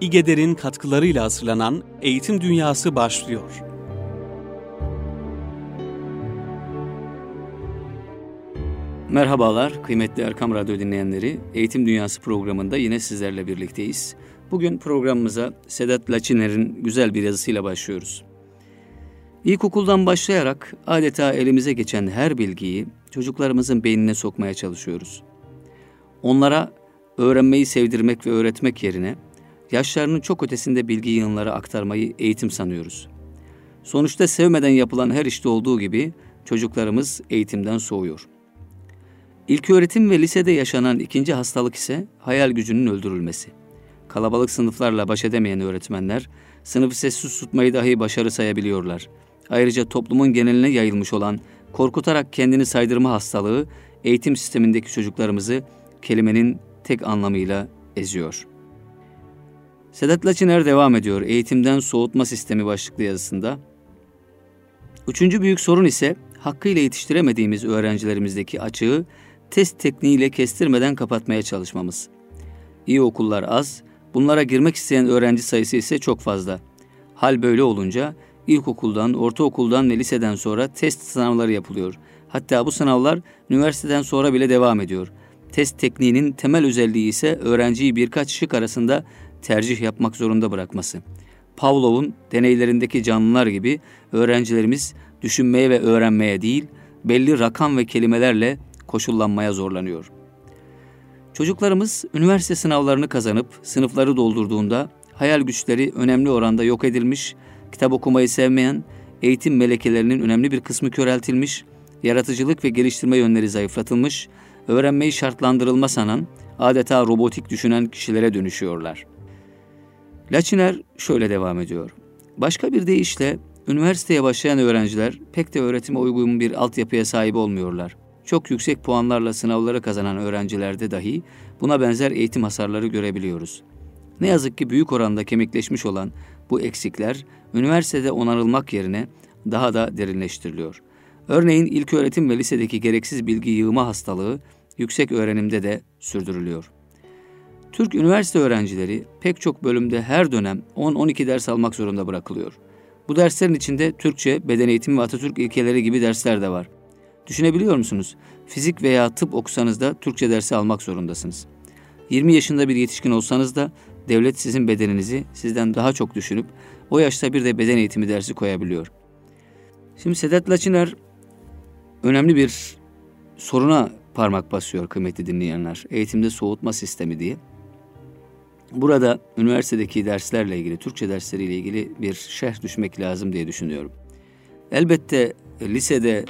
İGEDER'in katkılarıyla hazırlanan Eğitim Dünyası başlıyor. Merhabalar kıymetli Erkam Radyo dinleyenleri. Eğitim Dünyası programında yine sizlerle birlikteyiz. Bugün programımıza Sedat Laçiner'in güzel bir yazısıyla başlıyoruz. İlkokuldan başlayarak adeta elimize geçen her bilgiyi çocuklarımızın beynine sokmaya çalışıyoruz. Onlara öğrenmeyi sevdirmek ve öğretmek yerine yaşlarının çok ötesinde bilgi yığınları aktarmayı eğitim sanıyoruz. Sonuçta sevmeden yapılan her işte olduğu gibi çocuklarımız eğitimden soğuyor. İlk öğretim ve lisede yaşanan ikinci hastalık ise hayal gücünün öldürülmesi. Kalabalık sınıflarla baş edemeyen öğretmenler sınıfı sessiz tutmayı dahi başarı sayabiliyorlar. Ayrıca toplumun geneline yayılmış olan korkutarak kendini saydırma hastalığı eğitim sistemindeki çocuklarımızı kelimenin tek anlamıyla eziyor. Sedat Laçiner devam ediyor eğitimden soğutma sistemi başlıklı yazısında. Üçüncü büyük sorun ise hakkıyla yetiştiremediğimiz öğrencilerimizdeki açığı test tekniğiyle kestirmeden kapatmaya çalışmamız. İyi okullar az, bunlara girmek isteyen öğrenci sayısı ise çok fazla. Hal böyle olunca ilkokuldan, ortaokuldan ve liseden sonra test sınavları yapılıyor. Hatta bu sınavlar üniversiteden sonra bile devam ediyor. Test tekniğinin temel özelliği ise öğrenciyi birkaç şık arasında tercih yapmak zorunda bırakması. Pavlov'un deneylerindeki canlılar gibi öğrencilerimiz düşünmeye ve öğrenmeye değil, belli rakam ve kelimelerle koşullanmaya zorlanıyor. Çocuklarımız üniversite sınavlarını kazanıp sınıfları doldurduğunda hayal güçleri önemli oranda yok edilmiş, kitap okumayı sevmeyen, eğitim melekelerinin önemli bir kısmı köreltilmiş, yaratıcılık ve geliştirme yönleri zayıflatılmış, öğrenmeyi şartlandırılma sanan, adeta robotik düşünen kişilere dönüşüyorlar. Laçiner şöyle devam ediyor. Başka bir deyişle üniversiteye başlayan öğrenciler pek de öğretime uygun bir altyapıya sahip olmuyorlar. Çok yüksek puanlarla sınavları kazanan öğrencilerde dahi buna benzer eğitim hasarları görebiliyoruz. Ne yazık ki büyük oranda kemikleşmiş olan bu eksikler üniversitede onarılmak yerine daha da derinleştiriliyor. Örneğin ilk öğretim ve lisedeki gereksiz bilgi yığma hastalığı yüksek öğrenimde de sürdürülüyor. Türk üniversite öğrencileri pek çok bölümde her dönem 10-12 ders almak zorunda bırakılıyor. Bu derslerin içinde Türkçe, beden eğitimi ve Atatürk ilkeleri gibi dersler de var. Düşünebiliyor musunuz? Fizik veya tıp okusanız da Türkçe dersi almak zorundasınız. 20 yaşında bir yetişkin olsanız da devlet sizin bedeninizi sizden daha çok düşünüp o yaşta bir de beden eğitimi dersi koyabiliyor. Şimdi Sedat Laçiner önemli bir soruna parmak basıyor kıymetli dinleyenler. Eğitimde soğutma sistemi diye. Burada üniversitedeki derslerle ilgili, Türkçe dersleriyle ilgili bir şerh düşmek lazım diye düşünüyorum. Elbette lisede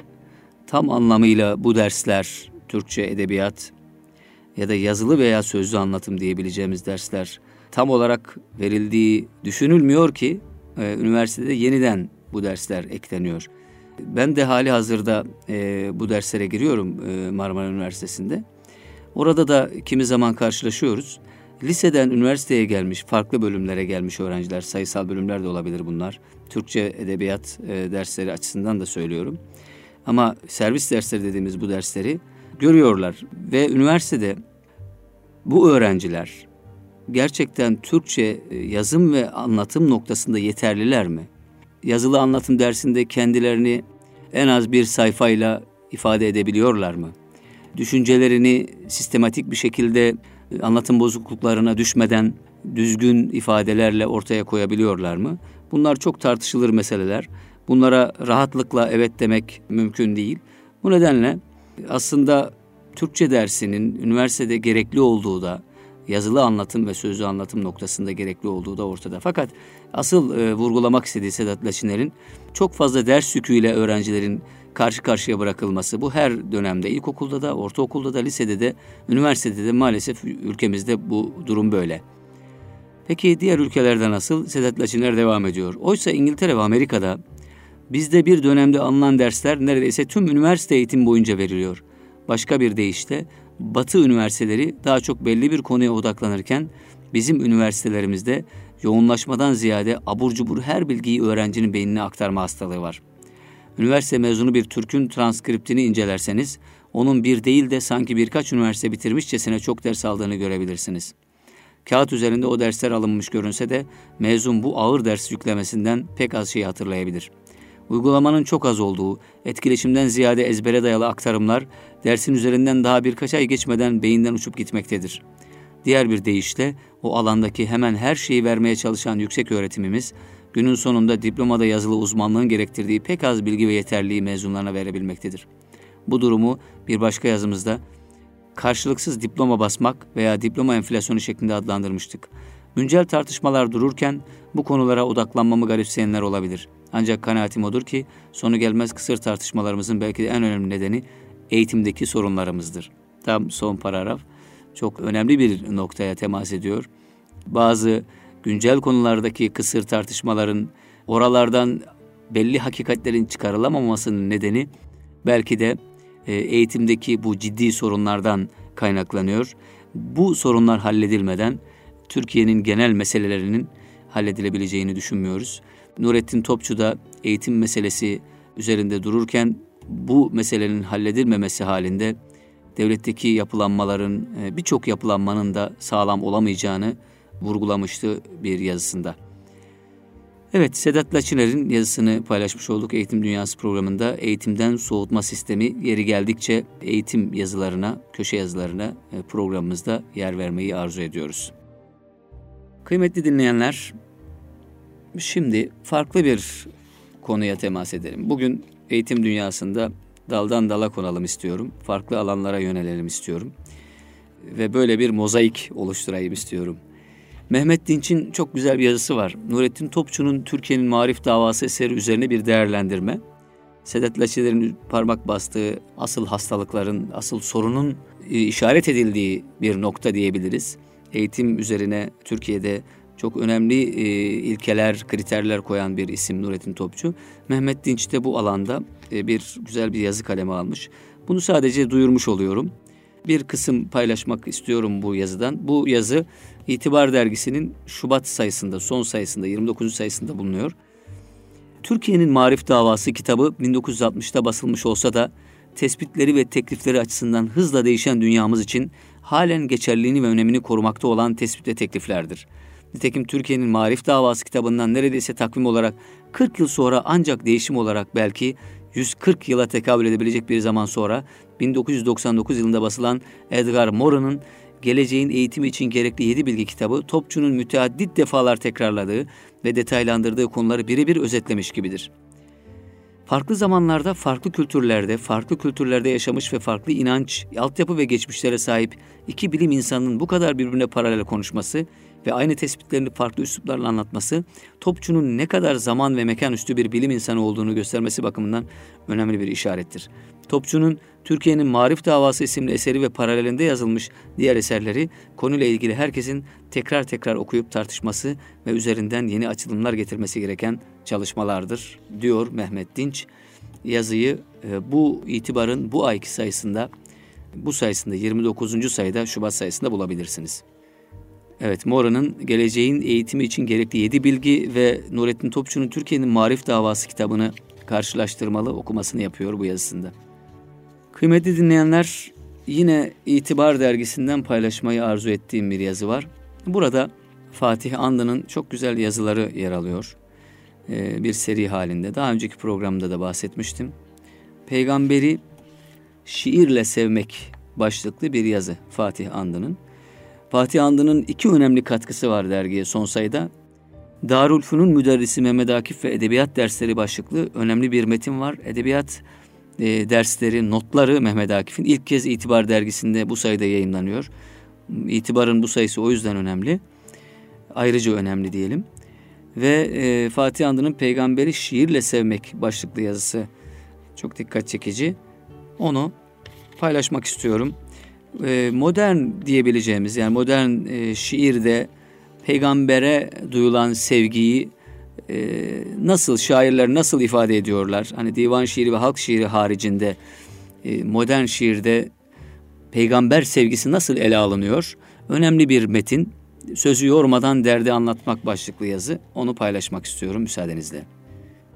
tam anlamıyla bu dersler, Türkçe, edebiyat ya da yazılı veya sözlü anlatım diyebileceğimiz dersler tam olarak verildiği düşünülmüyor ki e, üniversitede yeniden bu dersler ekleniyor. Ben de hali hazırda e, bu derslere giriyorum e, Marmara Üniversitesi'nde. Orada da kimi zaman karşılaşıyoruz. Liseden üniversiteye gelmiş, farklı bölümlere gelmiş öğrenciler, sayısal bölümler de olabilir bunlar. Türkçe, edebiyat e, dersleri açısından da söylüyorum. Ama servis dersleri dediğimiz bu dersleri görüyorlar. Ve üniversitede bu öğrenciler gerçekten Türkçe e, yazım ve anlatım noktasında yeterliler mi? Yazılı anlatım dersinde kendilerini en az bir sayfayla ifade edebiliyorlar mı? Düşüncelerini sistematik bir şekilde anlatım bozukluklarına düşmeden düzgün ifadelerle ortaya koyabiliyorlar mı? Bunlar çok tartışılır meseleler. Bunlara rahatlıkla evet demek mümkün değil. Bu nedenle aslında Türkçe dersinin üniversitede gerekli olduğu da yazılı anlatım ve sözlü anlatım noktasında gerekli olduğu da ortada. Fakat asıl e, vurgulamak istediği Sedat Laçiner'in çok fazla ders yüküyle öğrencilerin karşı karşıya bırakılması. Bu her dönemde ilkokulda da, ortaokulda da, lisede de, üniversitede de maalesef ülkemizde bu durum böyle. Peki diğer ülkelerde nasıl? Sedat Laçiner devam ediyor. Oysa İngiltere ve Amerika'da bizde bir dönemde alınan dersler neredeyse tüm üniversite eğitim boyunca veriliyor. Başka bir deyişle Batı üniversiteleri daha çok belli bir konuya odaklanırken bizim üniversitelerimizde yoğunlaşmadan ziyade abur cubur her bilgiyi öğrencinin beynine aktarma hastalığı var. Üniversite mezunu bir Türk'ün transkriptini incelerseniz onun bir değil de sanki birkaç üniversite bitirmişçesine çok ders aldığını görebilirsiniz. Kağıt üzerinde o dersler alınmış görünse de mezun bu ağır ders yüklemesinden pek az şey hatırlayabilir. Uygulamanın çok az olduğu, etkileşimden ziyade ezbere dayalı aktarımlar dersin üzerinden daha birkaç ay geçmeden beyinden uçup gitmektedir. Diğer bir deyişle o alandaki hemen her şeyi vermeye çalışan yüksek öğretimimiz günün sonunda diplomada yazılı uzmanlığın gerektirdiği pek az bilgi ve yeterliği mezunlarına verebilmektedir. Bu durumu bir başka yazımızda karşılıksız diploma basmak veya diploma enflasyonu şeklinde adlandırmıştık. Güncel tartışmalar dururken bu konulara odaklanmamı garipseyenler olabilir. Ancak kanaatim odur ki sonu gelmez kısır tartışmalarımızın belki de en önemli nedeni eğitimdeki sorunlarımızdır. Tam son paragraf çok önemli bir noktaya temas ediyor. Bazı güncel konulardaki kısır tartışmaların oralardan belli hakikatlerin çıkarılamamasının nedeni belki de e, eğitimdeki bu ciddi sorunlardan kaynaklanıyor. Bu sorunlar halledilmeden Türkiye'nin genel meselelerinin halledilebileceğini düşünmüyoruz. Nurettin Topçu da eğitim meselesi üzerinde dururken bu meselenin halledilmemesi halinde devletteki yapılanmaların e, birçok yapılanmanın da sağlam olamayacağını vurgulamıştı bir yazısında. Evet, Sedat Laçiner'in yazısını paylaşmış olduk Eğitim Dünyası programında. Eğitimden soğutma sistemi yeri geldikçe eğitim yazılarına, köşe yazılarına e, programımızda yer vermeyi arzu ediyoruz. Kıymetli dinleyenler, şimdi farklı bir konuya temas edelim. Bugün eğitim dünyasında daldan dala konalım istiyorum. Farklı alanlara yönelelim istiyorum. Ve böyle bir mozaik oluşturayım istiyorum. Mehmet Dinç'in çok güzel bir yazısı var. Nurettin Topçu'nun Türkiye'nin Marif Davası eseri üzerine bir değerlendirme. Sedat Laçiler'in parmak bastığı asıl hastalıkların, asıl sorunun e, işaret edildiği bir nokta diyebiliriz. Eğitim üzerine Türkiye'de çok önemli e, ilkeler, kriterler koyan bir isim Nurettin Topçu. Mehmet Dinç de bu alanda e, bir güzel bir yazı kaleme almış. Bunu sadece duyurmuş oluyorum. Bir kısım paylaşmak istiyorum bu yazıdan. Bu yazı İtibar Dergisi'nin Şubat sayısında, son sayısında, 29. sayısında bulunuyor. Türkiye'nin Marif Davası kitabı 1960'ta basılmış olsa da tespitleri ve teklifleri açısından hızla değişen dünyamız için halen geçerliliğini ve önemini korumakta olan tespit ve tekliflerdir. Nitekim Türkiye'nin Marif Davası kitabından neredeyse takvim olarak 40 yıl sonra ancak değişim olarak belki 140 yıla tekabül edebilecek bir zaman sonra 1999 yılında basılan Edgar Morin'in Geleceğin Eğitimi için Gerekli Yedi Bilgi kitabı Topçu'nun müteaddit defalar tekrarladığı ve detaylandırdığı konuları birebir özetlemiş gibidir. Farklı zamanlarda, farklı kültürlerde, farklı kültürlerde yaşamış ve farklı inanç, altyapı ve geçmişlere sahip iki bilim insanının bu kadar birbirine paralel konuşması ve aynı tespitlerini farklı üsluplarla anlatması, Topçu'nun ne kadar zaman ve mekan üstü bir bilim insanı olduğunu göstermesi bakımından önemli bir işarettir. Topçu'nun Türkiye'nin Marif Davası isimli eseri ve paralelinde yazılmış diğer eserleri konuyla ilgili herkesin tekrar tekrar okuyup tartışması ve üzerinden yeni açılımlar getirmesi gereken çalışmalardır diyor Mehmet Dinç. Yazıyı e, bu itibarın bu ayki sayısında bu sayısında 29. sayıda Şubat sayısında bulabilirsiniz. Evet, Mora'nın Geleceğin Eğitimi için Gerekli Yedi Bilgi ve Nurettin Topçu'nun Türkiye'nin Marif Davası kitabını karşılaştırmalı okumasını yapıyor bu yazısında. Kıymetli dinleyenler, yine İtibar dergisinden paylaşmayı arzu ettiğim bir yazı var. Burada Fatih Andı'nın çok güzel yazıları yer alıyor. Ee, bir seri halinde. Daha önceki programda da bahsetmiştim. Peygamberi şiirle sevmek başlıklı bir yazı Fatih Andı'nın. Fatih Andı'nın iki önemli katkısı var dergiye son sayıda. Darülfünun müderrisi Mehmet Akif ve Edebiyat Dersleri başlıklı önemli bir metin var. Edebiyat e, dersleri, notları Mehmet Akif'in ilk kez İtibar dergisinde bu sayıda yayınlanıyor. İtibarın bu sayısı o yüzden önemli. Ayrıca önemli diyelim. Ve e, Fatih Andı'nın Peygamberi şiirle sevmek başlıklı yazısı çok dikkat çekici. Onu paylaşmak istiyorum. E, modern diyebileceğimiz yani modern e, şiirde peygambere duyulan sevgiyi e, nasıl şairler nasıl ifade ediyorlar? Hani divan şiiri ve halk şiiri haricinde modern şiirde peygamber sevgisi nasıl ele alınıyor? Önemli bir metin. Sözü yormadan derdi anlatmak başlıklı yazı. Onu paylaşmak istiyorum müsaadenizle.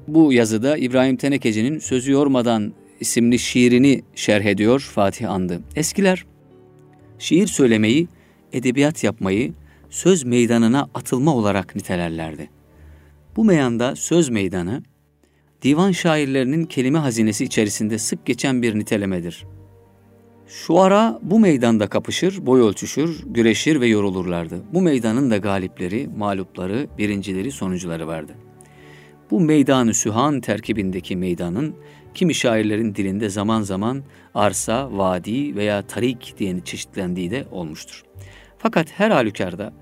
Bu yazıda İbrahim Tenekeci'nin Sözü Yormadan isimli şiirini şerh ediyor Fatih Andı. Eskiler şiir söylemeyi, edebiyat yapmayı, söz meydanına atılma olarak nitelerlerdi. Bu meyanda söz meydanı, divan şairlerinin kelime hazinesi içerisinde sık geçen bir nitelemedir. Şu ara bu meydanda kapışır, boy ölçüşür, güreşir ve yorulurlardı. Bu meydanın da galipleri, mağlupları, birincileri, sonucuları vardı. Bu meydanı sühan terkibindeki meydanın kimi şairlerin dilinde zaman zaman arsa, vadi veya tarik diye çeşitlendiği de olmuştur. Fakat her halükarda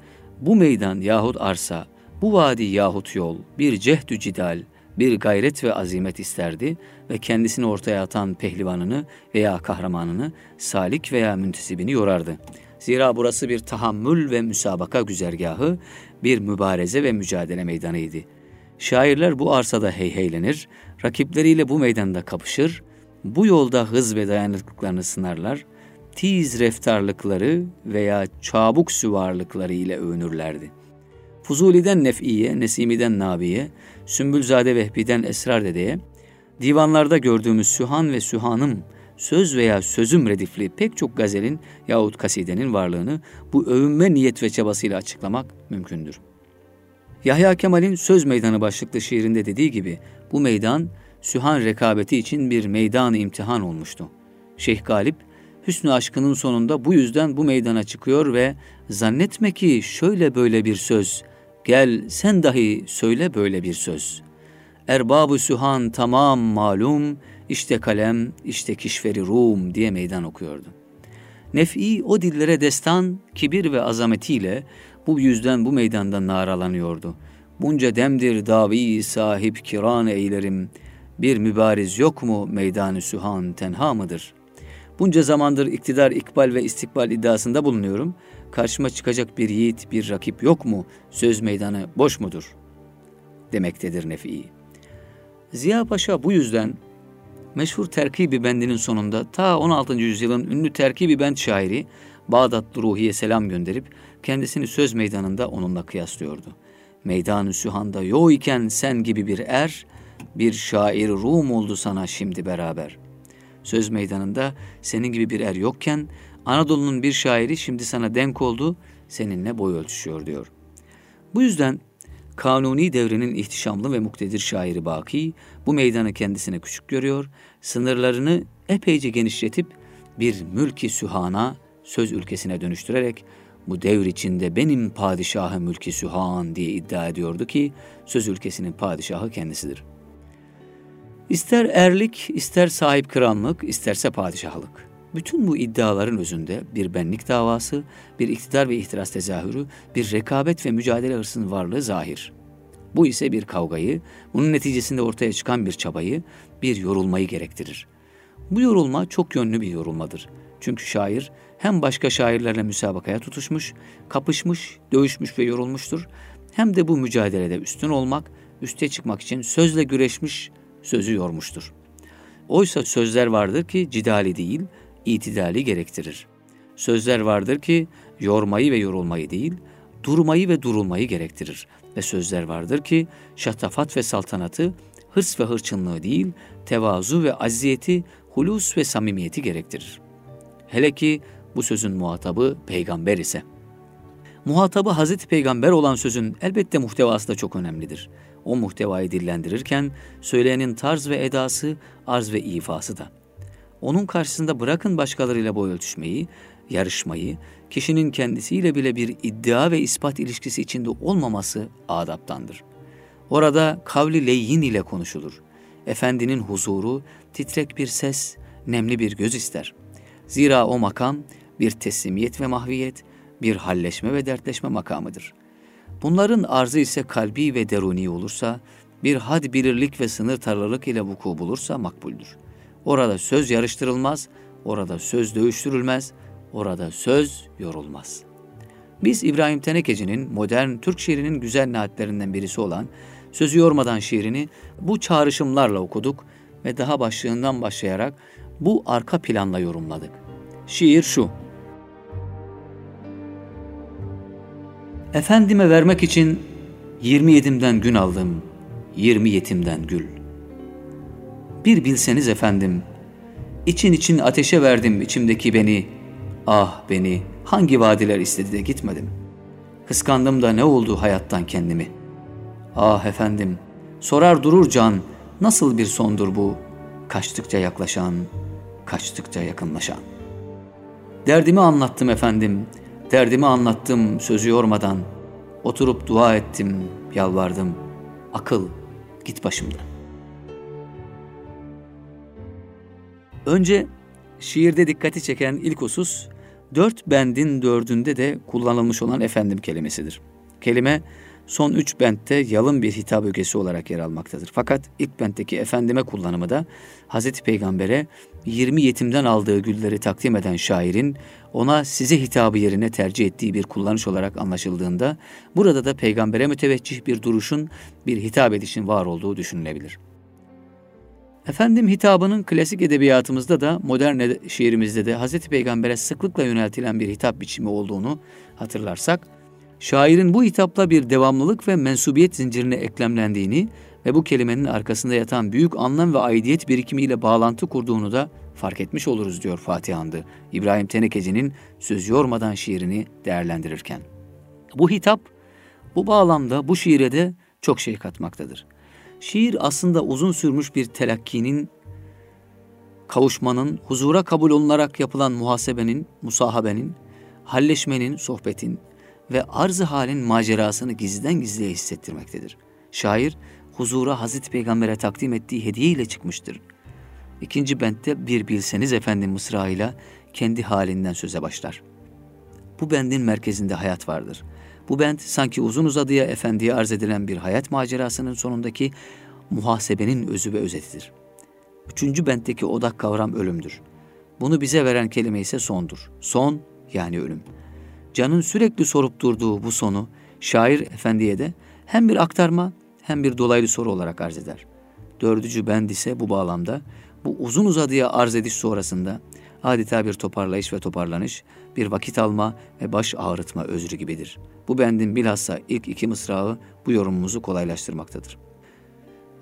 bu meydan yahut arsa, bu vadi yahut yol bir cehdü cidal, bir gayret ve azimet isterdi ve kendisini ortaya atan pehlivanını veya kahramanını, salik veya müntesibini yorardı. Zira burası bir tahammül ve müsabaka güzergahı, bir mübareze ve mücadele meydanıydı. Şairler bu arsada heyheylenir, rakipleriyle bu meydanda kapışır, bu yolda hız ve dayanıklılıklarını sınarlar, tiz reftarlıkları veya çabuk süvarlıkları ile övünürlerdi. Fuzuli'den Nef'iye, Nesimi'den Nabi'ye, Sümbülzade Vehbi'den Esrar Dede'ye, divanlarda gördüğümüz Sühan ve Sühanım, söz veya sözüm redifli pek çok gazelin yahut kasidenin varlığını bu övünme niyet ve çabasıyla açıklamak mümkündür. Yahya Kemal'in Söz Meydanı başlıklı şiirinde dediği gibi bu meydan Sühan rekabeti için bir meydan imtihan olmuştu. Şeyh Galip, hüsnü aşkının sonunda bu yüzden bu meydana çıkıyor ve zannetme ki şöyle böyle bir söz, gel sen dahi söyle böyle bir söz. Erbab-ı Sühan tamam malum, işte kalem, işte kişveri Rum diye meydan okuyordu. Nef'i o dillere destan, kibir ve azametiyle bu yüzden bu meydanda naralanıyordu. Bunca demdir davi sahip kiran eylerim, bir mübariz yok mu meydanı sühan tenha mıdır? Bunca zamandır iktidar, ikbal ve istikbal iddiasında bulunuyorum. Karşıma çıkacak bir yiğit, bir rakip yok mu? Söz meydanı boş mudur? Demektedir Nefi. Ziya Paşa bu yüzden meşhur terkibi bendinin sonunda ta 16. yüzyılın ünlü terkibi bend şairi Bağdatlı Ruhi'ye selam gönderip kendisini söz meydanında onunla kıyaslıyordu. Meydan-ı Sühan'da yo iken sen gibi bir er, bir şair Rum oldu sana şimdi beraber. Söz meydanında senin gibi bir er yokken Anadolu'nun bir şairi şimdi sana denk oldu, seninle boy ölçüşüyor diyor. Bu yüzden Kanuni devrinin ihtişamlı ve muktedir şairi Baki bu meydanı kendisine küçük görüyor, sınırlarını epeyce genişletip bir mülki sühana, söz ülkesine dönüştürerek bu devr içinde benim padişahı mülki sühan diye iddia ediyordu ki söz ülkesinin padişahı kendisidir. İster erlik, ister sahip krallık, isterse padişahlık. Bütün bu iddiaların özünde bir benlik davası, bir iktidar ve ihtiras tezahürü, bir rekabet ve mücadele hırsının varlığı zahir. Bu ise bir kavgayı, bunun neticesinde ortaya çıkan bir çabayı, bir yorulmayı gerektirir. Bu yorulma çok yönlü bir yorulmadır. Çünkü şair hem başka şairlerle müsabakaya tutuşmuş, kapışmış, dövüşmüş ve yorulmuştur. Hem de bu mücadelede üstün olmak, üste çıkmak için sözle güreşmiş, sözü yormuştur. Oysa sözler vardır ki cidali değil, itidali gerektirir. Sözler vardır ki yormayı ve yorulmayı değil, durmayı ve durulmayı gerektirir. Ve sözler vardır ki şatafat ve saltanatı, hırs ve hırçınlığı değil, tevazu ve aziyeti, hulus ve samimiyeti gerektirir. Hele ki bu sözün muhatabı peygamber ise. Muhatabı Hazreti Peygamber olan sözün elbette muhtevası da çok önemlidir. O muhtevayı dillendirirken söyleyenin tarz ve edası, arz ve ifası da. Onun karşısında bırakın başkalarıyla boy ölçüşmeyi, yarışmayı, kişinin kendisiyle bile bir iddia ve ispat ilişkisi içinde olmaması adaptandır. Orada kavli leyyin ile konuşulur. Efendinin huzuru, titrek bir ses, nemli bir göz ister. Zira o makam bir teslimiyet ve mahviyet, bir halleşme ve dertleşme makamıdır. Bunların arzı ise kalbi ve deruni olursa, bir had bilirlik ve sınır tarlalık ile vuku bulursa makbuldür. Orada söz yarıştırılmaz, orada söz dövüştürülmez, orada söz yorulmaz. Biz İbrahim Tenekeci'nin modern Türk şiirinin güzel naatlerinden birisi olan Sözü Yormadan şiirini bu çağrışımlarla okuduk ve daha başlığından başlayarak bu arka planla yorumladık. Şiir şu. Efendime vermek için yirmi yedimden gün aldım, yirmi yetimden gül. Bir bilseniz efendim, için için ateşe verdim içimdeki beni, ah beni hangi vadiler istedi de gitmedim. Kıskandım da ne oldu hayattan kendimi? Ah efendim, sorar durur can, nasıl bir sondur bu? Kaçtıkça yaklaşan, kaçtıkça yakınlaşan. Derdimi anlattım efendim, derdimi anlattım sözü yormadan. Oturup dua ettim, yalvardım. Akıl, git başımdan. Önce şiirde dikkati çeken ilk husus, dört bendin dördünde de kullanılmış olan efendim kelimesidir. Kelime son üç bentte yalın bir hitap ögesi olarak yer almaktadır. Fakat ilk bentteki efendime kullanımı da Hazreti Peygamber'e 20 yetimden aldığı gülleri takdim eden şairin ona size hitabı yerine tercih ettiği bir kullanış olarak anlaşıldığında burada da peygambere müteveccih bir duruşun bir hitap edişin var olduğu düşünülebilir. Efendim hitabının klasik edebiyatımızda da modern şiirimizde de Hz. Peygamber'e sıklıkla yöneltilen bir hitap biçimi olduğunu hatırlarsak, şairin bu hitapla bir devamlılık ve mensubiyet zincirine eklemlendiğini ve bu kelimenin arkasında yatan büyük anlam ve aidiyet birikimiyle bağlantı kurduğunu da fark etmiş oluruz diyor Fatih Handı, İbrahim Tenekeci'nin söz yormadan şiirini değerlendirirken. Bu hitap bu bağlamda bu şiire de çok şey katmaktadır. Şiir aslında uzun sürmüş bir telakkinin, kavuşmanın, huzura kabul olunarak yapılan muhasebenin, musahabenin, halleşmenin, sohbetin ve arz halin macerasını gizliden gizliye hissettirmektedir. Şair, huzura Hazreti Peygamber'e takdim ettiği hediye ile çıkmıştır. İkinci bentte bir bilseniz efendim mısrağıyla kendi halinden söze başlar. Bu bendin merkezinde hayat vardır. Bu bent sanki uzun uzadıya efendiye arz edilen bir hayat macerasının sonundaki muhasebenin özü ve özetidir. Üçüncü bentteki odak kavram ölümdür. Bunu bize veren kelime ise sondur. Son yani ölüm. Can'ın sürekli sorup durduğu bu sonu şair efendiye de hem bir aktarma hem bir dolaylı soru olarak arz eder. Dördüncü bend ise bu bağlamda bu uzun uzadıya arz ediş sonrasında adeta bir toparlayış ve toparlanış, bir vakit alma ve baş ağrıtma özrü gibidir. Bu bendin bilhassa ilk iki mısrağı bu yorumumuzu kolaylaştırmaktadır.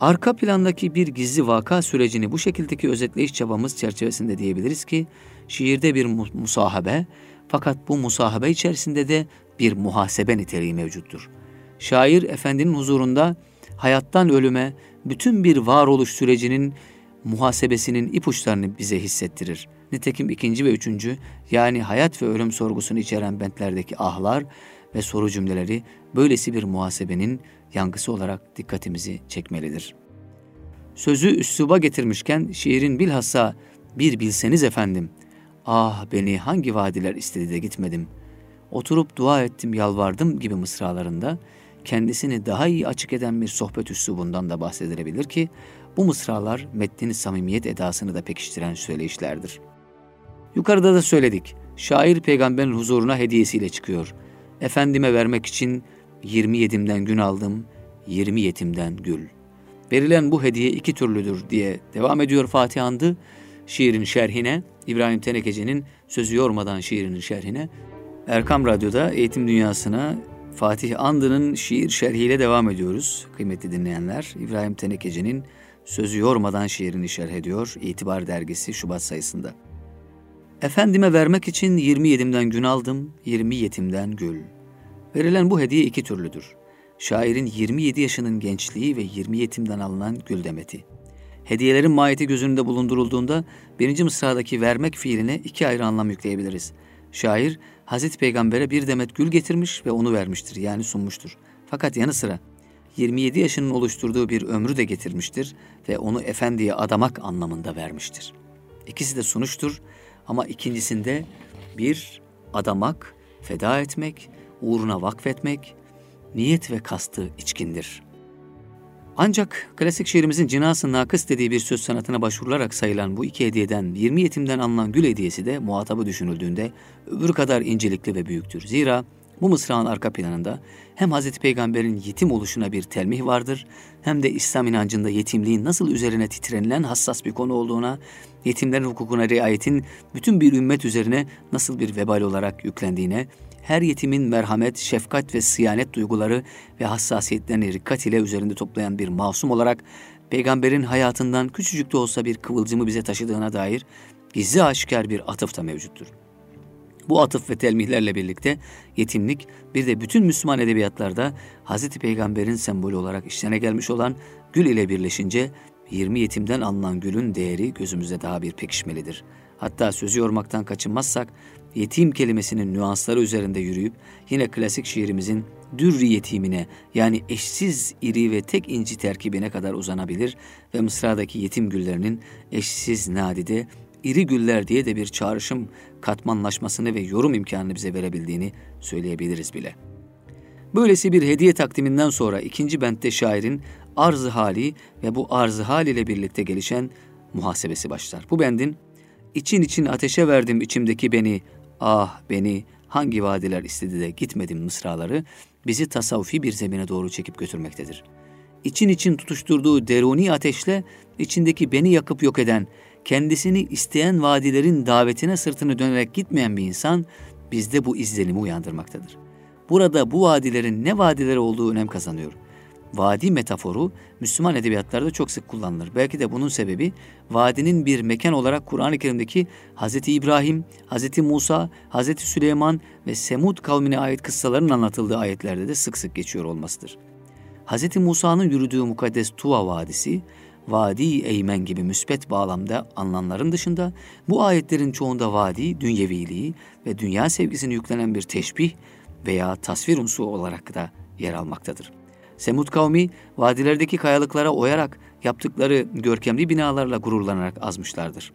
Arka plandaki bir gizli vaka sürecini bu şekildeki özetleyiş çabamız çerçevesinde diyebiliriz ki, şiirde bir musahabe fakat bu musahabe içerisinde de bir muhasebe niteliği mevcuttur. Şair efendinin huzurunda hayattan ölüme bütün bir varoluş sürecinin muhasebesinin ipuçlarını bize hissettirir. Nitekim ikinci ve üçüncü yani hayat ve ölüm sorgusunu içeren bentlerdeki ahlar ve soru cümleleri böylesi bir muhasebenin yankısı olarak dikkatimizi çekmelidir. Sözü üsluba getirmişken şiirin bilhassa bir bilseniz efendim, ah beni hangi vadiler istedi de gitmedim, oturup dua ettim yalvardım gibi mısralarında kendisini daha iyi açık eden bir sohbet üslubundan da bahsedilebilir ki bu mısralar metnin samimiyet edasını da pekiştiren söyleyişlerdir. Yukarıda da söyledik. Şair peygamberin huzuruna hediyesiyle çıkıyor. Efendime vermek için 20 yetimden gün aldım, 20 yetimden gül. Verilen bu hediye iki türlüdür diye devam ediyor Fatih Andı. Şiirin şerhine, İbrahim Tenekeci'nin sözü yormadan şiirinin şerhine. Erkam Radyo'da eğitim dünyasına Fatih Andı'nın şiir şerhiyle devam ediyoruz. Kıymetli dinleyenler, İbrahim Tenekeci'nin sözü yormadan şiirini şerh ediyor İtibar Dergisi Şubat sayısında. Efendime vermek için 20 yetimden gün aldım, 20 yetimden gül. Verilen bu hediye iki türlüdür. Şairin 27 yaşının gençliği ve 20 yetimden alınan gül demeti. Hediyelerin mahiyeti göz önünde bulundurulduğunda birinci mısradaki vermek fiiline iki ayrı anlam yükleyebiliriz. Şair Hazreti Peygamber'e bir demet gül getirmiş ve onu vermiştir yani sunmuştur. Fakat yanı sıra 27 yaşının oluşturduğu bir ömrü de getirmiştir ve onu efendiye adamak anlamında vermiştir. İkisi de sunuştur ama ikincisinde bir adamak, feda etmek, uğruna vakfetmek, niyet ve kastı içkindir. Ancak klasik şiirimizin cinası nakıs dediği bir söz sanatına başvurularak sayılan bu iki hediyeden 20 yetimden alınan gül hediyesi de muhatabı düşünüldüğünde öbür kadar incelikli ve büyüktür. Zira bu mısrağın arka planında hem Hz. Peygamber'in yetim oluşuna bir telmih vardır hem de İslam inancında yetimliğin nasıl üzerine titrenilen hassas bir konu olduğuna, yetimlerin hukukuna riayetin bütün bir ümmet üzerine nasıl bir vebal olarak yüklendiğine, her yetimin merhamet, şefkat ve siyanet duyguları ve hassasiyetlerini rikkat ile üzerinde toplayan bir masum olarak peygamberin hayatından küçücük de olsa bir kıvılcımı bize taşıdığına dair gizli aşikar bir atıf da mevcuttur. Bu atıf ve telmihlerle birlikte yetimlik bir de bütün Müslüman edebiyatlarda Hz. Peygamber'in sembolü olarak işlene gelmiş olan gül ile birleşince 20 yetimden alınan gülün değeri gözümüzde daha bir pekişmelidir. Hatta sözü yormaktan kaçınmazsak yetim kelimesinin nüansları üzerinde yürüyüp yine klasik şiirimizin dürri yetimine yani eşsiz iri ve tek inci terkibine kadar uzanabilir ve Mısra'daki yetim güllerinin eşsiz nadide iri güller diye de bir çağrışım katmanlaşmasını ve yorum imkanını bize verebildiğini söyleyebiliriz bile. Böylesi bir hediye takdiminden sonra ikinci bentte şairin arz hali ve bu arz hal ile birlikte gelişen muhasebesi başlar. Bu bendin için için ateşe verdim içimdeki beni, ah beni hangi vadiler istedi de gitmedim mısraları bizi tasavvufi bir zemine doğru çekip götürmektedir. İçin için tutuşturduğu deruni ateşle içindeki beni yakıp yok eden, kendisini isteyen vadilerin davetine sırtını dönerek gitmeyen bir insan bizde bu izlenimi uyandırmaktadır. Burada bu vadilerin ne vadileri olduğu önem kazanıyor. Vadi metaforu Müslüman edebiyatlarda çok sık kullanılır. Belki de bunun sebebi vadinin bir mekan olarak Kur'an-ı Kerim'deki Hz. İbrahim, Hz. Musa, Hz. Süleyman ve Semud kavmine ait kıssaların anlatıldığı ayetlerde de sık sık geçiyor olmasıdır. Hz. Musa'nın yürüdüğü mukaddes Tuva Vadisi, Vadi Eymen gibi müspet bağlamda anlamların dışında bu ayetlerin çoğunda vadi, dünyeviliği ve dünya sevgisini yüklenen bir teşbih veya tasvir unsuru olarak da yer almaktadır. Semud kavmi vadilerdeki kayalıklara oyarak yaptıkları görkemli binalarla gururlanarak azmışlardır.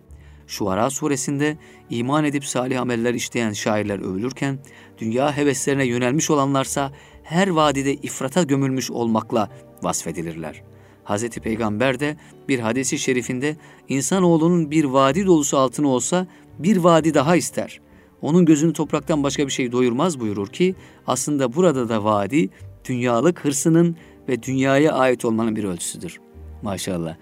Şuara suresinde iman edip salih ameller işleyen şairler övülürken, dünya heveslerine yönelmiş olanlarsa her vadide ifrata gömülmüş olmakla vasfedilirler. Hz. Peygamber de bir hadisi şerifinde insanoğlunun bir vadi dolusu altını olsa bir vadi daha ister. Onun gözünü topraktan başka bir şey doyurmaz buyurur ki aslında burada da vadi dünyalık hırsının ve dünyaya ait olmanın bir ölçüsüdür. Maşallah.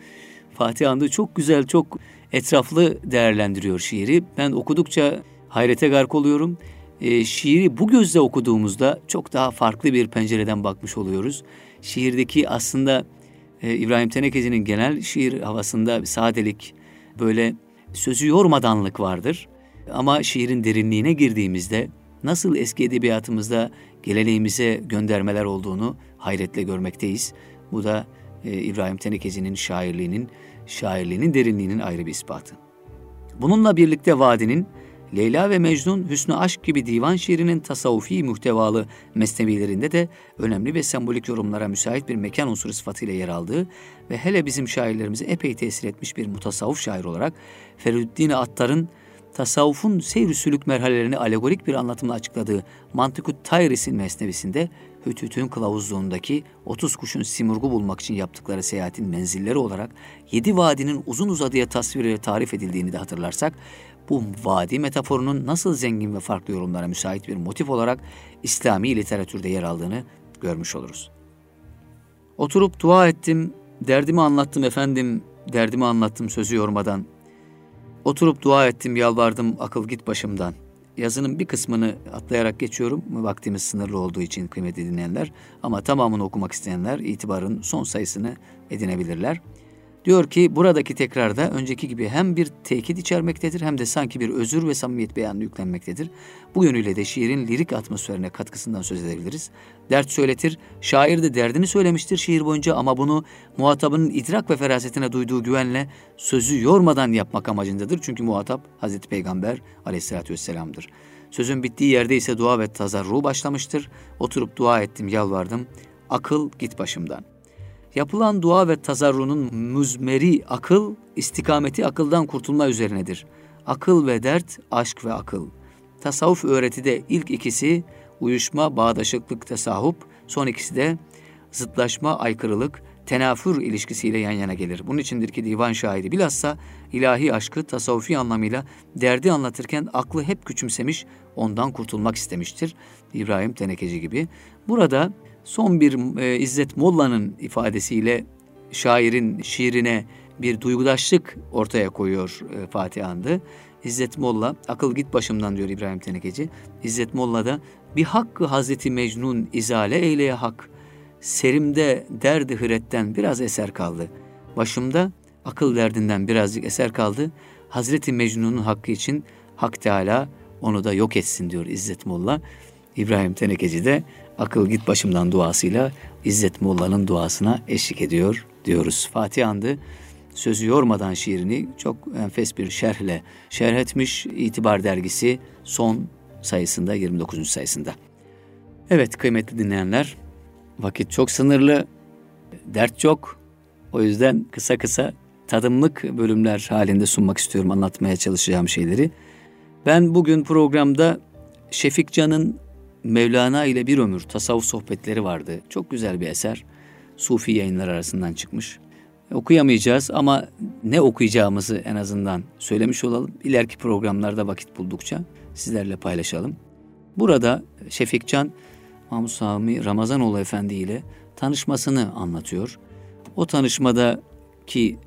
Fatih Andı çok güzel, çok etraflı değerlendiriyor şiiri. Ben okudukça hayrete gark oluyorum. E, şiiri bu gözle okuduğumuzda çok daha farklı bir pencereden bakmış oluyoruz. Şiirdeki aslında e, İbrahim Tenekeci'nin genel şiir havasında bir sadelik, böyle sözü yormadanlık vardır. Ama şiirin derinliğine girdiğimizde nasıl eski edebiyatımızda geleneğimize göndermeler olduğunu hayretle görmekteyiz. Bu da e, İbrahim Tenekeci'nin şairliğinin, şairliğinin derinliğinin ayrı bir ispatı. Bununla birlikte Vadi'nin Leyla ve Mecnun, Hüsnü Aşk gibi divan şiirinin tasavvufi muhtevalı mesnevilerinde de önemli ve sembolik yorumlara müsait bir mekan unsuru sıfatıyla yer aldığı ve hele bizim şairlerimize epey tesir etmiş bir mutasavvuf şair olarak Feridüddin Attar'ın tasavvufun seyr sülük merhalelerini alegorik bir anlatımla açıkladığı Mantıkut Tayris'in mesnevisinde Hütüt'ün kılavuzluğundaki 30 kuşun simurgu bulmak için yaptıkları seyahatin menzilleri olarak yedi vadinin uzun uzadıya tasviriyle tarif edildiğini de hatırlarsak bu vadi metaforunun nasıl zengin ve farklı yorumlara müsait bir motif olarak İslami literatürde yer aldığını görmüş oluruz. Oturup dua ettim, derdimi anlattım efendim, derdimi anlattım sözü yormadan. Oturup dua ettim, yalvardım, akıl git başımdan. Yazının bir kısmını atlayarak geçiyorum. Vaktimiz sınırlı olduğu için kıymetli dinleyenler. Ama tamamını okumak isteyenler itibarın son sayısını edinebilirler. Diyor ki buradaki tekrarda önceki gibi hem bir tekit içermektedir hem de sanki bir özür ve samimiyet beyanı yüklenmektedir. Bu yönüyle de şiirin lirik atmosferine katkısından söz edebiliriz. Dert söyletir, şair de derdini söylemiştir şiir boyunca ama bunu muhatabının idrak ve ferasetine duyduğu güvenle sözü yormadan yapmak amacındadır. Çünkü muhatap Hazreti Peygamber aleyhissalatü vesselam'dır. Sözün bittiği yerde ise dua ve tazarru başlamıştır. Oturup dua ettim, yalvardım. Akıl git başımdan. Yapılan dua ve tazarrunun müzmeri akıl, istikameti akıldan kurtulma üzerinedir. Akıl ve dert, aşk ve akıl. Tasavvuf öğretide ilk ikisi uyuşma, bağdaşıklık, tesahup, son ikisi de zıtlaşma, aykırılık, tenafür ilişkisiyle yan yana gelir. Bunun içindir ki divan şairi bilhassa ilahi aşkı tasavvufi anlamıyla derdi anlatırken aklı hep küçümsemiş, ondan kurtulmak istemiştir. İbrahim Tenekeci gibi. Burada son bir e, İzzet Molla'nın ifadesiyle şairin şiirine bir duygudaşlık ortaya koyuyor e, Fatih Andı. İzzet Molla, akıl git başımdan diyor İbrahim Tenekeci. İzzet Molla da bir hakkı Hazreti Mecnun izale eyleye hak. Serimde derdi hıretten biraz eser kaldı. Başımda akıl derdinden birazcık eser kaldı. Hazreti Mecnun'un hakkı için Hak Teala onu da yok etsin diyor İzzet Molla. İbrahim Tenekeci de akıl git başımdan duasıyla İzzet Molla'nın duasına eşlik ediyor diyoruz. Fatih Andı sözü yormadan şiirini çok enfes bir şerhle şerh etmiş İtibar Dergisi son sayısında 29. sayısında. Evet kıymetli dinleyenler vakit çok sınırlı, dert çok. O yüzden kısa kısa tadımlık bölümler halinde sunmak istiyorum anlatmaya çalışacağım şeyleri. Ben bugün programda Şefik Can'ın Mevlana ile bir ömür tasavvuf sohbetleri vardı. Çok güzel bir eser. Sufi yayınlar arasından çıkmış. Okuyamayacağız ama ne okuyacağımızı en azından söylemiş olalım. İleriki programlarda vakit buldukça sizlerle paylaşalım. Burada Şefik Can, Mahmut Sami Ramazanoğlu Efendi ile tanışmasını anlatıyor. O tanışmadaki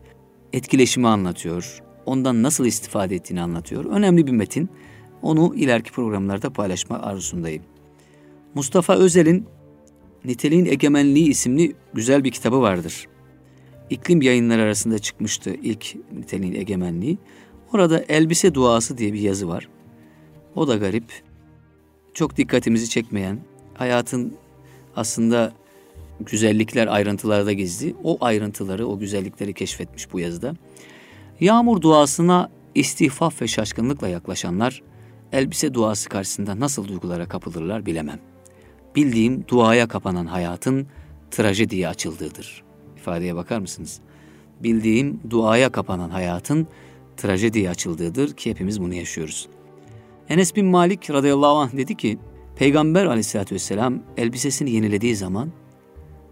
etkileşimi anlatıyor. Ondan nasıl istifade ettiğini anlatıyor. Önemli bir metin. Onu ileriki programlarda paylaşma arzusundayım. Mustafa Özel'in Niteliğin Egemenliği isimli güzel bir kitabı vardır. İklim yayınları arasında çıkmıştı ilk Niteliğin Egemenliği. Orada elbise duası diye bir yazı var. O da garip. Çok dikkatimizi çekmeyen, hayatın aslında güzellikler ayrıntılarda gizli. O ayrıntıları, o güzellikleri keşfetmiş bu yazıda. Yağmur duasına istihfaf ve şaşkınlıkla yaklaşanlar elbise duası karşısında nasıl duygulara kapılırlar bilemem. Bildiğim duaya kapanan hayatın trajediye açıldığıdır. İfadeye bakar mısınız? Bildiğim duaya kapanan hayatın trajediye açıldığıdır ki hepimiz bunu yaşıyoruz. Enes bin Malik radıyallahu anh dedi ki, Peygamber aleyhissalatü vesselam elbisesini yenilediği zaman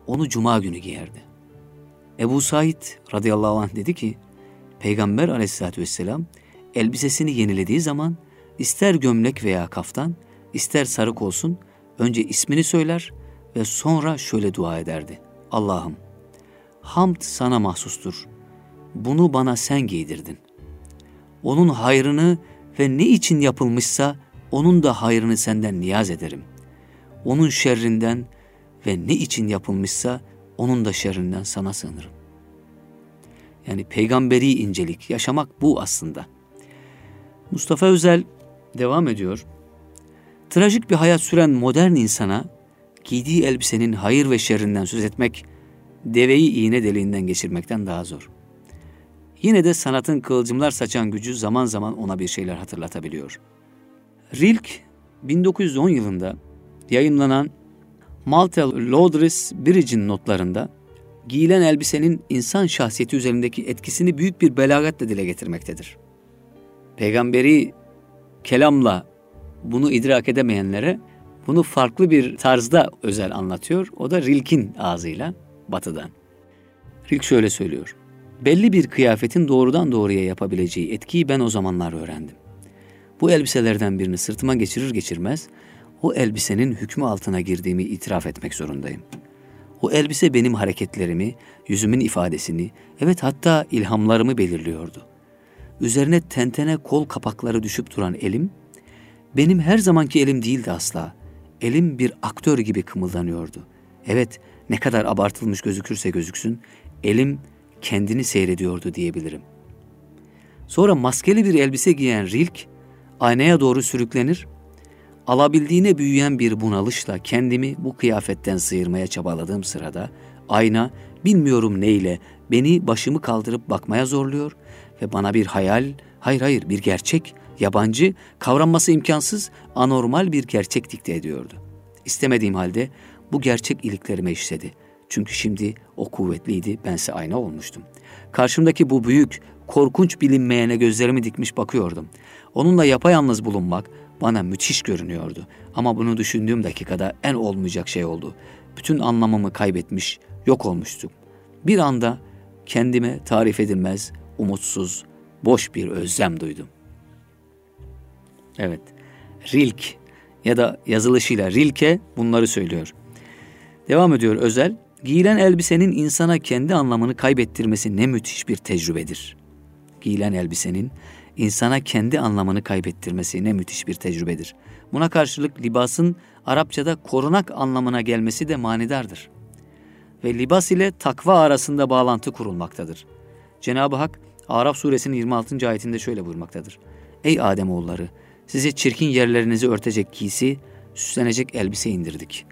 onu cuma günü giyerdi. Ebu Said radıyallahu anh dedi ki, Peygamber aleyhissalatü vesselam elbisesini yenilediği zaman ister gömlek veya kaftan, ister sarık olsun önce ismini söyler ve sonra şöyle dua ederdi. Allah'ım hamd sana mahsustur. Bunu bana sen giydirdin. Onun hayrını ve ne için yapılmışsa onun da hayrını senden niyaz ederim. Onun şerrinden ve ne için yapılmışsa onun da şerrinden sana sığınırım. Yani peygamberi incelik, yaşamak bu aslında. Mustafa Özel devam ediyor. Trajik bir hayat süren modern insana giydiği elbisenin hayır ve şerrinden söz etmek, deveyi iğne deliğinden geçirmekten daha zor. Yine de sanatın kıvılcımlar saçan gücü zaman zaman ona bir şeyler hatırlatabiliyor. Rilke 1910 yılında yayınlanan Maltel Laudris Bridge'in notlarında giyilen elbisenin insan şahsiyeti üzerindeki etkisini büyük bir belagatle dile getirmektedir. Peygamberi kelamla bunu idrak edemeyenlere bunu farklı bir tarzda özel anlatıyor. O da Rilke'in ağzıyla batıdan. Rilke şöyle söylüyor. Belli bir kıyafetin doğrudan doğruya yapabileceği etkiyi ben o zamanlar öğrendim. Bu elbiselerden birini sırtıma geçirir geçirmez o elbisenin hükmü altına girdiğimi itiraf etmek zorundayım. O elbise benim hareketlerimi, yüzümün ifadesini, evet hatta ilhamlarımı belirliyordu. Üzerine tentene kol kapakları düşüp duran elim, benim her zamanki elim değildi asla. Elim bir aktör gibi kımıldanıyordu. Evet, ne kadar abartılmış gözükürse gözüksün, elim kendini seyrediyordu diyebilirim. Sonra maskeli bir elbise giyen Rilk, aynaya doğru sürüklenir, alabildiğine büyüyen bir bunalışla kendimi bu kıyafetten sıyırmaya çabaladığım sırada, ayna bilmiyorum neyle beni başımı kaldırıp bakmaya zorluyor ve bana bir hayal, hayır hayır bir gerçek, yabancı, kavranması imkansız, anormal bir gerçek dikte ediyordu. İstemediğim halde bu gerçek iliklerime işledi. Çünkü şimdi o kuvvetliydi, bense ayna olmuştum. Karşımdaki bu büyük, korkunç bilinmeyene gözlerimi dikmiş bakıyordum. Onunla yapayalnız bulunmak bana müthiş görünüyordu. Ama bunu düşündüğüm dakikada en olmayacak şey oldu. Bütün anlamımı kaybetmiş, yok olmuştum. Bir anda kendime tarif edilmez, umutsuz, boş bir özlem duydum. Evet, Rilke ya da yazılışıyla Rilke bunları söylüyor. Devam ediyor Özel. Giyilen elbisenin insana kendi anlamını kaybettirmesi ne müthiş bir tecrübedir. Giyilen elbisenin insana kendi anlamını kaybettirmesi ne müthiş bir tecrübedir. Buna karşılık libasın Arapçada korunak anlamına gelmesi de manidardır. Ve libas ile takva arasında bağlantı kurulmaktadır. Cenab-ı Hak Araf suresinin 26. ayetinde şöyle buyurmaktadır. Ey Ademoğulları Size çirkin yerlerinizi örtecek giysi, süslenecek elbise indirdik.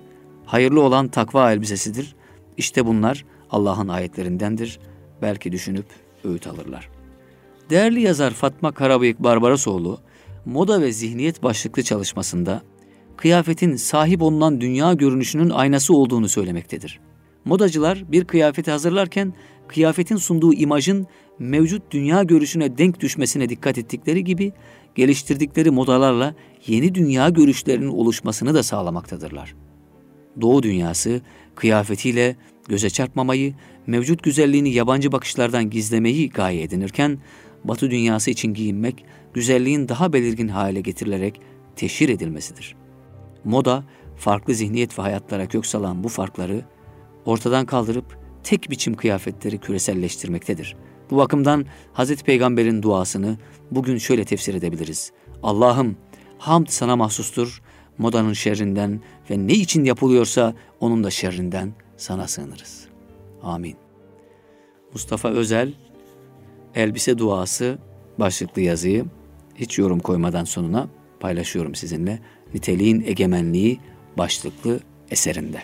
Hayırlı olan takva elbisesidir. İşte bunlar Allah'ın ayetlerindendir. Belki düşünüp öğüt alırlar. Değerli yazar Fatma Karabıyık Barbarasoğlu, moda ve zihniyet başlıklı çalışmasında kıyafetin sahip olunan dünya görünüşünün aynası olduğunu söylemektedir. Modacılar bir kıyafeti hazırlarken kıyafetin sunduğu imajın mevcut dünya görüşüne denk düşmesine dikkat ettikleri gibi geliştirdikleri modalarla yeni dünya görüşlerinin oluşmasını da sağlamaktadırlar. Doğu dünyası kıyafetiyle göze çarpmamayı, mevcut güzelliğini yabancı bakışlardan gizlemeyi gaye edinirken, Batı dünyası için giyinmek, güzelliğin daha belirgin hale getirilerek teşhir edilmesidir. Moda, farklı zihniyet ve hayatlara kök salan bu farkları ortadan kaldırıp tek biçim kıyafetleri küreselleştirmektedir. Bu bakımdan Hz. Peygamber'in duasını bugün şöyle tefsir edebiliriz. Allah'ım hamd sana mahsustur, modanın şerrinden ve ne için yapılıyorsa onun da şerrinden sana sığınırız. Amin. Mustafa Özel, Elbise Duası başlıklı yazıyı hiç yorum koymadan sonuna paylaşıyorum sizinle. Niteliğin Egemenliği başlıklı eserinde.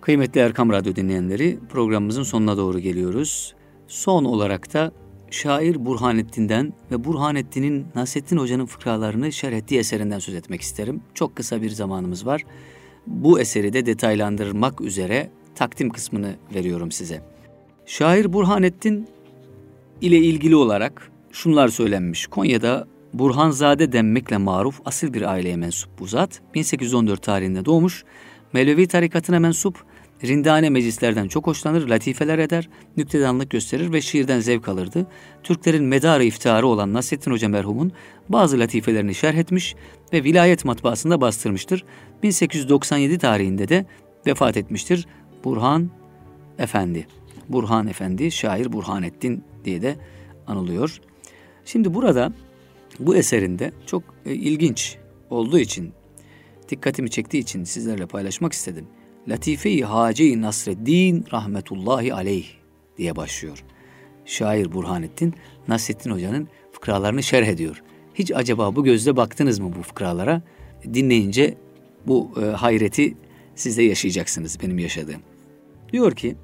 Kıymetli Erkam Radyo dinleyenleri programımızın sonuna doğru geliyoruz. Son olarak da şair Burhanettin'den ve Burhanettin'in Nasrettin Hoca'nın fıkralarını şerh ettiği eserinden söz etmek isterim. Çok kısa bir zamanımız var. Bu eseri de detaylandırmak üzere takdim kısmını veriyorum size. Şair Burhanettin ile ilgili olarak şunlar söylenmiş. Konya'da Burhanzade denmekle maruf asil bir aileye mensup bu zat. 1814 tarihinde doğmuş. Mevlevi tarikatına mensup, rindane meclislerden çok hoşlanır, latifeler eder, nüktedanlık gösterir ve şiirden zevk alırdı. Türklerin medarı iftiharı olan Nasrettin Hoca merhumun bazı latifelerini şerh etmiş ve vilayet matbaasında bastırmıştır. 1897 tarihinde de vefat etmiştir. Burhan Efendi. Burhan Efendi, şair Burhanettin diye de anılıyor. Şimdi burada bu eserinde çok e, ilginç olduğu için, dikkatimi çektiği için sizlerle paylaşmak istedim. Latife-i Hace-i Nasreddin rahmetullahi aleyh diye başlıyor. Şair Burhanettin Nasrettin Hoca'nın fıkralarını şerh ediyor. Hiç acaba bu gözle baktınız mı bu fıkralara? Dinleyince bu e, hayreti siz de yaşayacaksınız benim yaşadığım. Diyor ki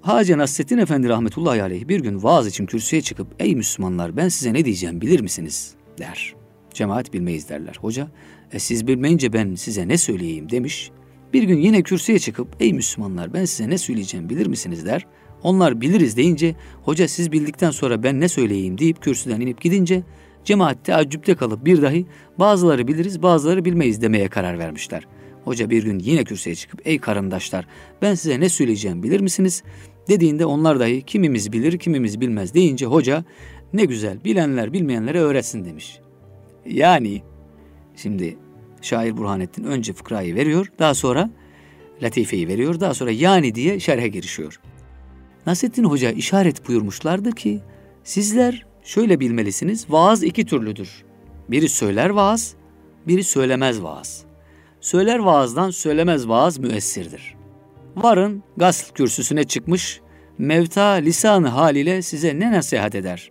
Hacı Nasrettin Efendi rahmetullahi aleyh bir gün vaaz için kürsüye çıkıp ey Müslümanlar ben size ne diyeceğim bilir misiniz der. Cemaat bilmeyiz derler. Hoca e siz bilmeyince ben size ne söyleyeyim demiş. Bir gün yine kürsüye çıkıp ey Müslümanlar ben size ne söyleyeceğim bilir misiniz der. Onlar biliriz deyince hoca siz bildikten sonra ben ne söyleyeyim deyip kürsüden inip gidince cemaat teaccüpte kalıp bir dahi bazıları biliriz bazıları bilmeyiz demeye karar vermişler. Hoca bir gün yine kürsüye çıkıp ey karındaşlar ben size ne söyleyeceğim bilir misiniz? Dediğinde onlar dahi kimimiz bilir kimimiz bilmez deyince hoca ne güzel bilenler bilmeyenlere öğretsin demiş. Yani şimdi şair Burhanettin önce fıkrayı veriyor daha sonra latifeyi veriyor daha sonra yani diye şerhe girişiyor. Nasrettin Hoca işaret buyurmuşlardı ki sizler şöyle bilmelisiniz vaaz iki türlüdür. Biri söyler vaaz, biri söylemez vaaz. Söyler vaazdan söylemez vaaz müessirdir. Varın gasl kürsüsüne çıkmış, mevta lisanı haliyle size ne nasihat eder?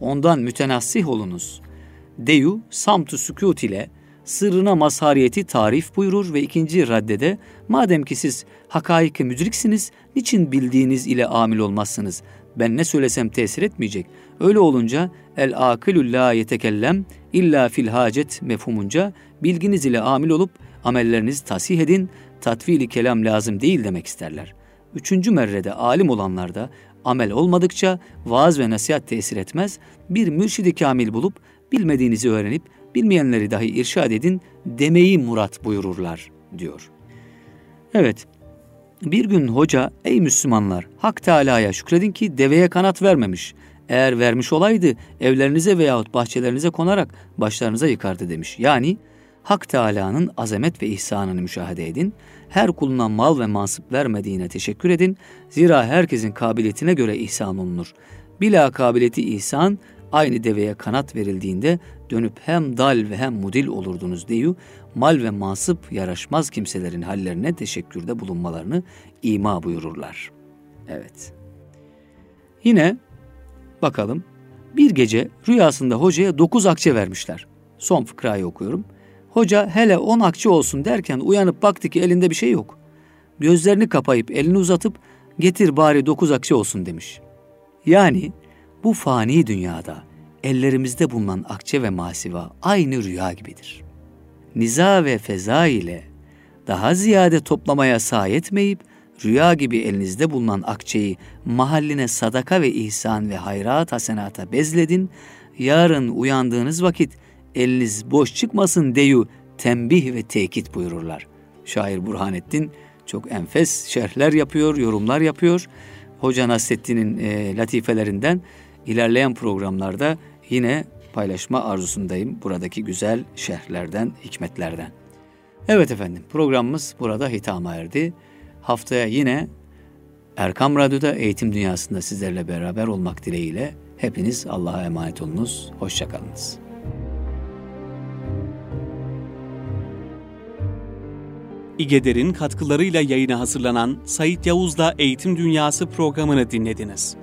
Ondan mütenassih olunuz. Deyu, samtu sükut ile sırrına mazhariyeti tarif buyurur ve ikinci raddede madem ki siz hakaiki müdriksiniz niçin bildiğiniz ile amil olmazsınız? Ben ne söylesem tesir etmeyecek. Öyle olunca el akilü la yetekellem illa fil hacet mefhumunca bilginiz ile amil olup amellerinizi tasih edin, tatvili kelam lazım değil demek isterler. Üçüncü merrede alim olanlarda amel olmadıkça vaaz ve nasihat tesir etmez, bir mürşidi kamil bulup bilmediğinizi öğrenip bilmeyenleri dahi irşad edin demeyi murat buyururlar diyor. Evet, bir gün hoca ey Müslümanlar Hak Teala'ya şükredin ki deveye kanat vermemiş. Eğer vermiş olaydı evlerinize veyahut bahçelerinize konarak başlarınıza yıkardı demiş. Yani Hak Teala'nın azamet ve ihsanını müşahede edin. Her kuluna mal ve mansıp vermediğine teşekkür edin. Zira herkesin kabiliyetine göre ihsan olunur. Bila kabiliyeti ihsan aynı deveye kanat verildiğinde dönüp hem dal ve hem mudil olurdunuz diyor. Mal ve mansıp yaraşmaz kimselerin hallerine teşekkürde bulunmalarını ima buyururlar. Evet. Yine bakalım bir gece rüyasında hocaya dokuz akçe vermişler. Son fıkrayı okuyorum. Hoca hele on akçe olsun derken uyanıp baktı ki elinde bir şey yok. Gözlerini kapayıp elini uzatıp getir bari dokuz akçe olsun demiş. Yani bu fani dünyada ellerimizde bulunan akçe ve masiva aynı rüya gibidir. Niza ve feza ile daha ziyade toplamaya sahi etmeyip rüya gibi elinizde bulunan akçeyi mahalline sadaka ve ihsan ve hayrat hasenata bezledin. Yarın uyandığınız vakit eliniz boş çıkmasın deyu tembih ve tekit buyururlar. Şair Burhanettin çok enfes şerhler yapıyor, yorumlar yapıyor. Hoca Nasreddin'in e, latifelerinden ilerleyen programlarda yine paylaşma arzusundayım buradaki güzel şerhlerden, hikmetlerden. Evet efendim programımız burada hitama erdi. Haftaya yine Erkam Radyo'da Eğitim Dünyası'nda sizlerle beraber olmak dileğiyle hepiniz Allah'a emanet olunuz. Hoşçakalınız. İgeder'in katkılarıyla yayına hazırlanan Sayit Yavuz'la Eğitim Dünyası programını dinlediniz.